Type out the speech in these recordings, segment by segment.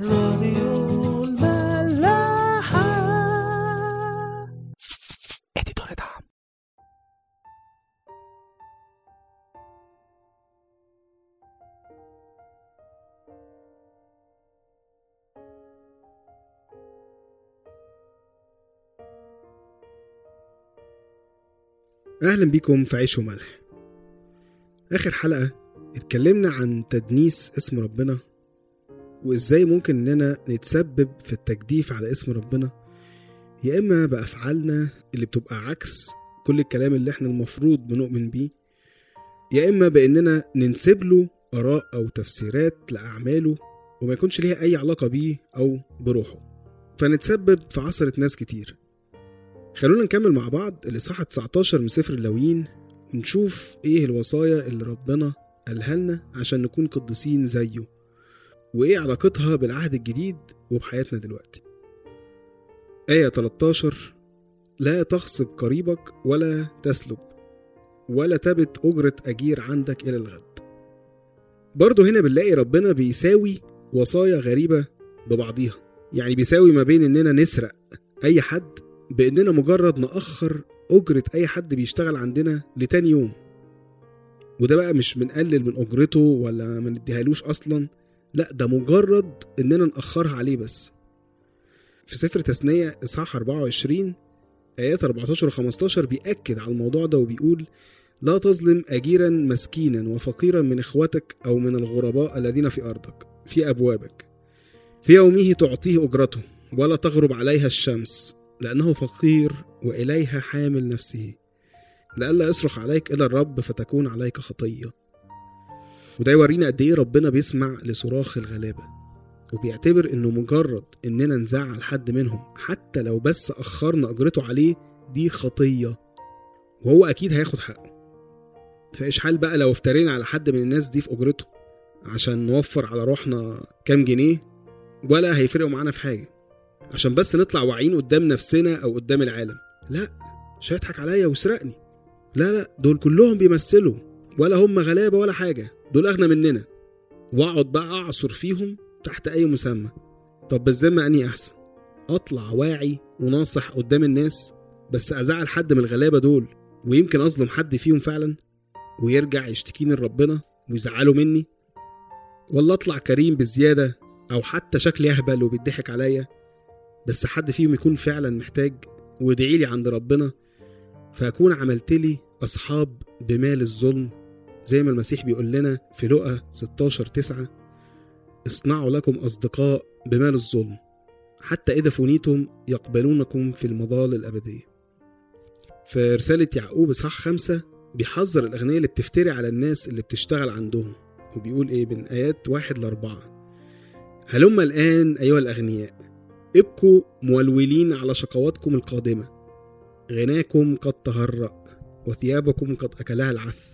راديو الملاحة. اديتور دعم. أهلا بيكم في عيش وملح. آخر حلقة اتكلمنا عن تدنيس اسم ربنا. وإزاي ممكن إننا نتسبب في التجديف على اسم ربنا؟ يا إما بأفعالنا اللي بتبقى عكس كل الكلام اللي إحنا المفروض بنؤمن بيه يا إما بإننا ننسب له آراء أو تفسيرات لأعماله وما يكونش ليها أي علاقة بيه أو بروحه. فنتسبب في عثرة ناس كتير. خلونا نكمل مع بعض الإصحاح 19 من سفر اللاويين ونشوف إيه الوصايا اللي ربنا قالها لنا عشان نكون قديسين زيه. وإيه علاقتها بالعهد الجديد وبحياتنا دلوقتي. آية 13 لا تغصب قريبك ولا تسلب ولا تبت أجرة أجير عندك إلى الغد. برضه هنا بنلاقي ربنا بيساوي وصايا غريبة ببعضيها. يعني بيساوي ما بين إننا نسرق أي حد بإننا مجرد نأخر أجرة أي حد بيشتغل عندنا لتاني يوم. وده بقى مش بنقلل من أجرته ولا ما نديهالوش أصلا. لا ده مجرد إننا نأخرها عليه بس. في سفر تثنية إصحاح 24 آيات 14 و 15 بيأكد على الموضوع ده وبيقول لا تظلم أجيرا مسكينا وفقيرا من إخوتك أو من الغرباء الذين في أرضك في أبوابك. في يومه تعطيه أجرته ولا تغرب عليها الشمس لأنه فقير وإليها حامل نفسه. لئلا يصرخ عليك إلى الرب فتكون عليك خطية. وده يورينا قد إيه ربنا بيسمع لصراخ الغلابة وبيعتبر إنه مجرد إننا نزعل حد منهم حتى لو بس أخرنا أجرته عليه دي خطية وهو أكيد هياخد حقه. فإيش حال بقى لو افترينا على حد من الناس دي في أجرته عشان نوفر على روحنا كام جنيه؟ ولا هيفرقوا معانا في حاجة عشان بس نطلع واعيين قدام نفسنا أو قدام العالم. لا مش هيضحك عليا ويسرقني. لا لا دول كلهم بيمثلوا ولا هم غلابة ولا حاجة. دول أغنى مننا. وأقعد بقى أعصر فيهم تحت أي مسمى. طب بالذمه أني أحسن. أطلع واعي وناصح قدام الناس بس أزعل حد من الغلابة دول ويمكن أظلم حد فيهم فعلا ويرجع يشتكيني لربنا ويزعله مني. ولا أطلع كريم بزيادة أو حتى شكلي أهبل وبيضحك عليا بس حد فيهم يكون فعلا محتاج وادعي لي عند ربنا فأكون عملت لي أصحاب بمال الظلم زي ما المسيح بيقول لنا في لقا 16 9 اصنعوا لكم أصدقاء بمال الظلم حتى إذا فنيتم يقبلونكم في المظال الأبدية في رسالة يعقوب إصحاح خمسة بيحذر الأغنياء اللي بتفتري على الناس اللي بتشتغل عندهم وبيقول إيه من آيات واحد لأربعة هلم الآن أيها الأغنياء؟ ابقوا مولولين على شقواتكم القادمة غناكم قد تهرأ وثيابكم قد أكلها العث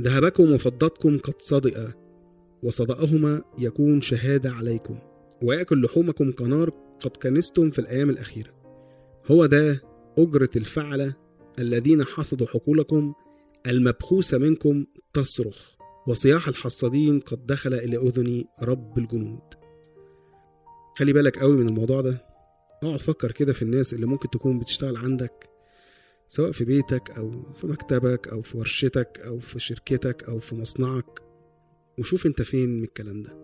ذهبكم وفضتكم قد صدئ وصدأهما يكون شهادة عليكم ويأكل لحومكم كنار قد كنستم في الأيام الأخيرة. هو ده أجرة الفعلة الذين حصدوا حقولكم المبخوسة منكم تصرخ وصياح الحصادين قد دخل إلى أذن رب الجنود. خلي بالك قوي من الموضوع ده. اقعد فكر كده في الناس اللي ممكن تكون بتشتغل عندك سواء في بيتك أو في مكتبك أو في ورشتك أو في شركتك أو في مصنعك وشوف أنت فين من الكلام ده.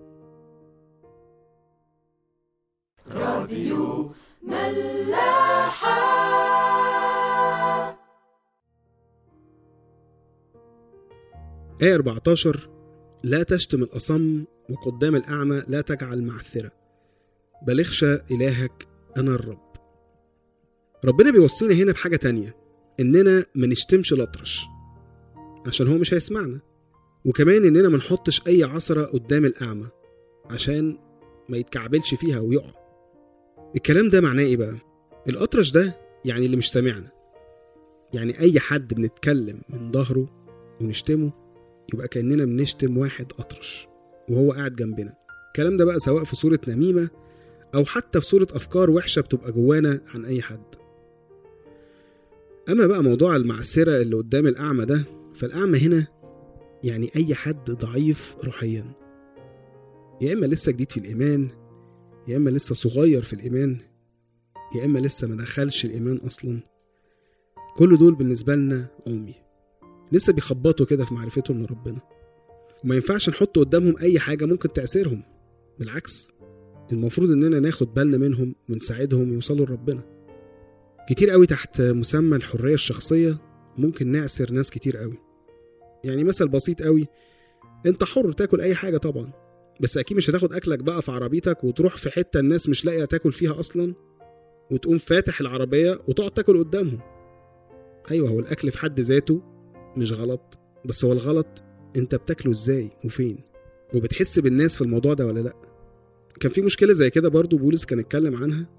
راديو ملاحة. آية 14 لا تشتم الأصم وقدام الأعمى لا تجعل معثرة. بل اخشى إلهك أنا الرب. ربنا بيوصينا هنا بحاجة تانية. إننا ما نشتمش الأطرش عشان هو مش هيسمعنا. وكمان إننا ما نحطش أي عصرة قدام الأعمى عشان ما يتكعبلش فيها ويقع. الكلام ده معناه إيه بقى؟ الأطرش ده يعني اللي مش سامعنا. يعني أي حد بنتكلم من ظهره ونشتمه يبقى كأننا بنشتم واحد أطرش وهو قاعد جنبنا. الكلام ده بقى سواء في صورة نميمة أو حتى في صورة أفكار وحشة بتبقى جوانا عن أي حد. أما بقى موضوع المعسرة اللي قدام الأعمى ده فالأعمى هنا يعني أي حد ضعيف روحيا. يا إما لسه جديد في الإيمان يا إما لسه صغير في الإيمان يا إما لسه ما دخلش الإيمان أصلا. كل دول بالنسبة لنا عمي. لسه بيخبطوا كده في معرفتهم من ربنا وما ينفعش نحط قدامهم أي حاجة ممكن تأثيرهم. بالعكس المفروض إننا ناخد بالنا منهم ونساعدهم يوصلوا لربنا. كتير قوي تحت مسمى الحرية الشخصية ممكن نعسر ناس كتير قوي. يعني مثل بسيط قوي انت حر تاكل أي حاجة طبعا بس أكيد مش هتاخد أكلك بقى في عربيتك وتروح في حتة الناس مش لاقية تاكل فيها أصلا وتقوم فاتح العربية وتقعد تاكل قدامهم. أيوه هو الأكل في حد ذاته مش غلط بس هو الغلط أنت بتاكله إزاي وفين؟ وبتحس بالناس في الموضوع ده ولا لأ؟ كان في مشكلة زي كده برضو بولس كان اتكلم عنها.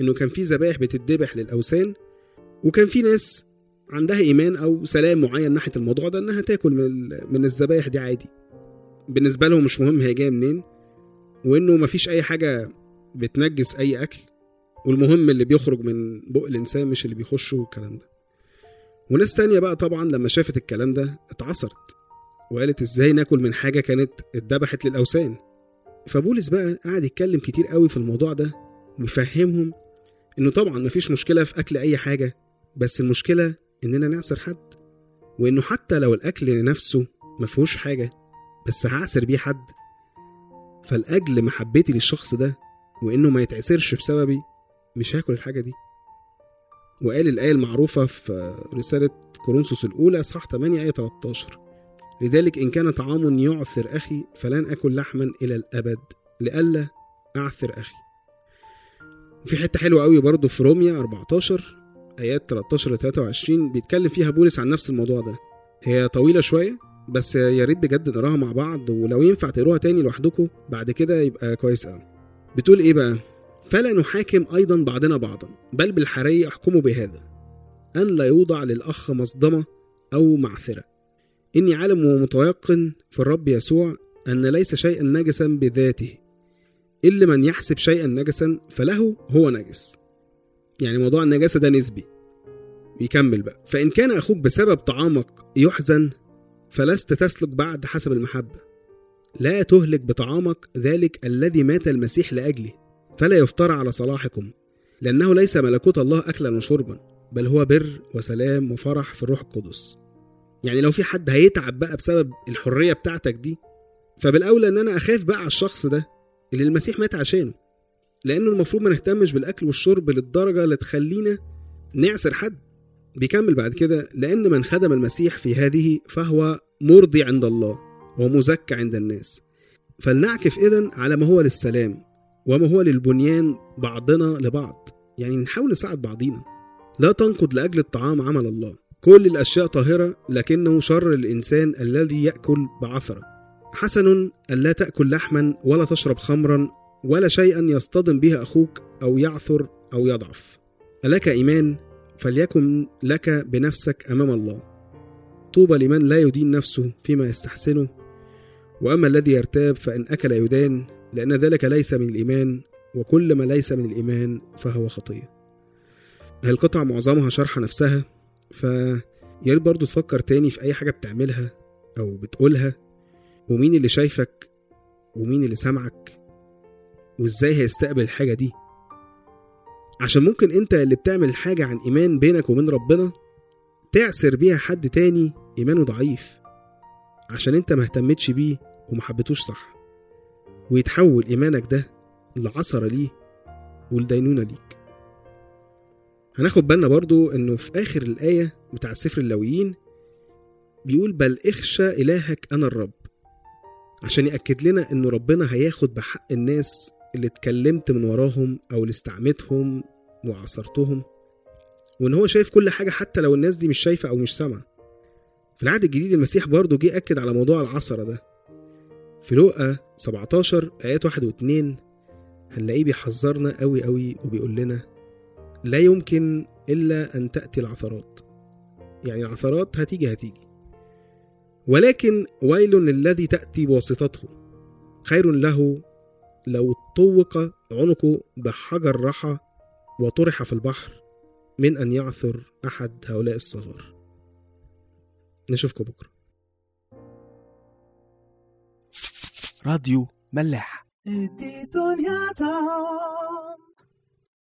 إنه كان في ذبائح بتتذبح للأوثان وكان في ناس عندها إيمان أو سلام معين ناحية الموضوع ده إنها تاكل من من الذبايح دي عادي. بالنسبة لهم مش مهم هي جاية منين وإنه مفيش أي حاجة بتنجس أي أكل والمهم اللي بيخرج من بق الإنسان مش اللي بيخشه والكلام ده. وناس تانية بقى طبعا لما شافت الكلام ده اتعصرت وقالت إزاي ناكل من حاجة كانت اتذبحت للأوثان. فبولس بقى قعد يتكلم كتير قوي في الموضوع ده ويفهمهم إنه طبعا مفيش مشكلة في أكل أي حاجة بس المشكلة إننا نعسر حد. وإنه حتى لو الأكل نفسه مفيهوش حاجة بس هعسر بيه حد. فلاجل محبتي للشخص ده وإنه ما يتعسرش بسببي مش هاكل الحاجة دي. وقال الآية المعروفة في رسالة كورنثوس الأولى إصحاح 8 آية 13 لذلك إن كان طعام يعثر أخي فلن أكل لحما إلى الأبد لئلا أعثر أخي. وفي حتة حلوة قوي برضو في روميا 14 آيات 13 ل 23 بيتكلم فيها بولس عن نفس الموضوع ده. هي طويلة شوية بس يا ريت بجد نقراها مع بعض ولو ينفع تقروها تاني لوحدكم بعد كده يبقى كويس قوي. بتقول إيه بقى؟ فلا نحاكم أيضا بعضنا بعضا بل بالحري احكموا بهذا أن لا يوضع للأخ مصدمة أو معثرة. إني عالم ومتيقن في الرب يسوع أن ليس شيئا نجسا بذاته. إلا من يحسب شيئا نجسا فله هو نجس. يعني موضوع النجاسة ده نسبي. يكمل بقى. فإن كان أخوك بسبب طعامك يحزن فلست تسلك بعد حسب المحبة. لا تهلك بطعامك ذلك الذي مات المسيح لأجله. فلا يفترى على صلاحكم لأنه ليس ملكوت الله أكلا وشربا بل هو بر وسلام وفرح في الروح القدس. يعني لو في حد هيتعب بقى بسبب الحرية بتاعتك دي فبالأولى إن أنا أخاف بقى على الشخص ده اللي المسيح مات عشانه. لأنه المفروض ما نهتمش بالأكل والشرب للدرجة اللي تخلينا نعسر حد. بيكمل بعد كده لأن من خدم المسيح في هذه فهو مرضي عند الله ومزكى عند الناس. فلنعكف إذن على ما هو للسلام وما هو للبنيان بعضنا لبعض. يعني نحاول نساعد بعضينا. لا تنقض لأجل الطعام عمل الله. كل الأشياء طاهرة لكنه شر الإنسان الذي يأكل بعثرة. حسن ألا تأكل لحما ولا تشرب خمرا ولا شيئا يصطدم به أخوك أو يعثر أو يضعف. ألك إيمان؟ فليكن لك بنفسك أمام الله. طوبى لمن لا يدين نفسه فيما يستحسنه. وأما الذي يرتاب فإن أكل يدان لأن ذلك ليس من الإيمان وكل ما ليس من الإيمان فهو خطية هي القطعة معظمها شرح نفسها فياريت برضو تفكر تاني في أي حاجة بتعملها أو بتقولها. ومين اللي شايفك ومين اللي سامعك وإزاي هيستقبل الحاجة دي؟ عشان ممكن أنت اللي بتعمل حاجة عن إيمان بينك وبين ربنا تعسر بيها حد تاني إيمانه ضعيف عشان أنت ما اهتمتش بيه وما حبيتوش صح ويتحول إيمانك ده لعثرة ليه والدينونة ليك. هناخد بالنا برضو إنه في آخر الآية بتاع سفر اللاويين بيقول بل اخشى إلهك أنا الرب. عشان يأكد لنا إنه ربنا هياخد بحق الناس اللي اتكلمت من وراهم أو اللي استعمتهم وعصرتهم وإن هو شايف كل حاجة حتى لو الناس دي مش شايفة أو مش سامعة. في العهد الجديد المسيح برضو جه أكد على موضوع العصرة ده. في لوقا 17 آيات 1 و2 هنلاقيه بيحذرنا قوي قوي وبيقول لنا لا يمكن إلا أن تأتي العثرات. يعني العثرات هتيجي هتيجي. ولكن ويل للذي تأتي بواسطته. خير له لو طوق عنقه بحجر رحى وطرح في البحر من أن يعثر أحد هؤلاء الصغار. نشوفكم بكرة. راديو ملاح.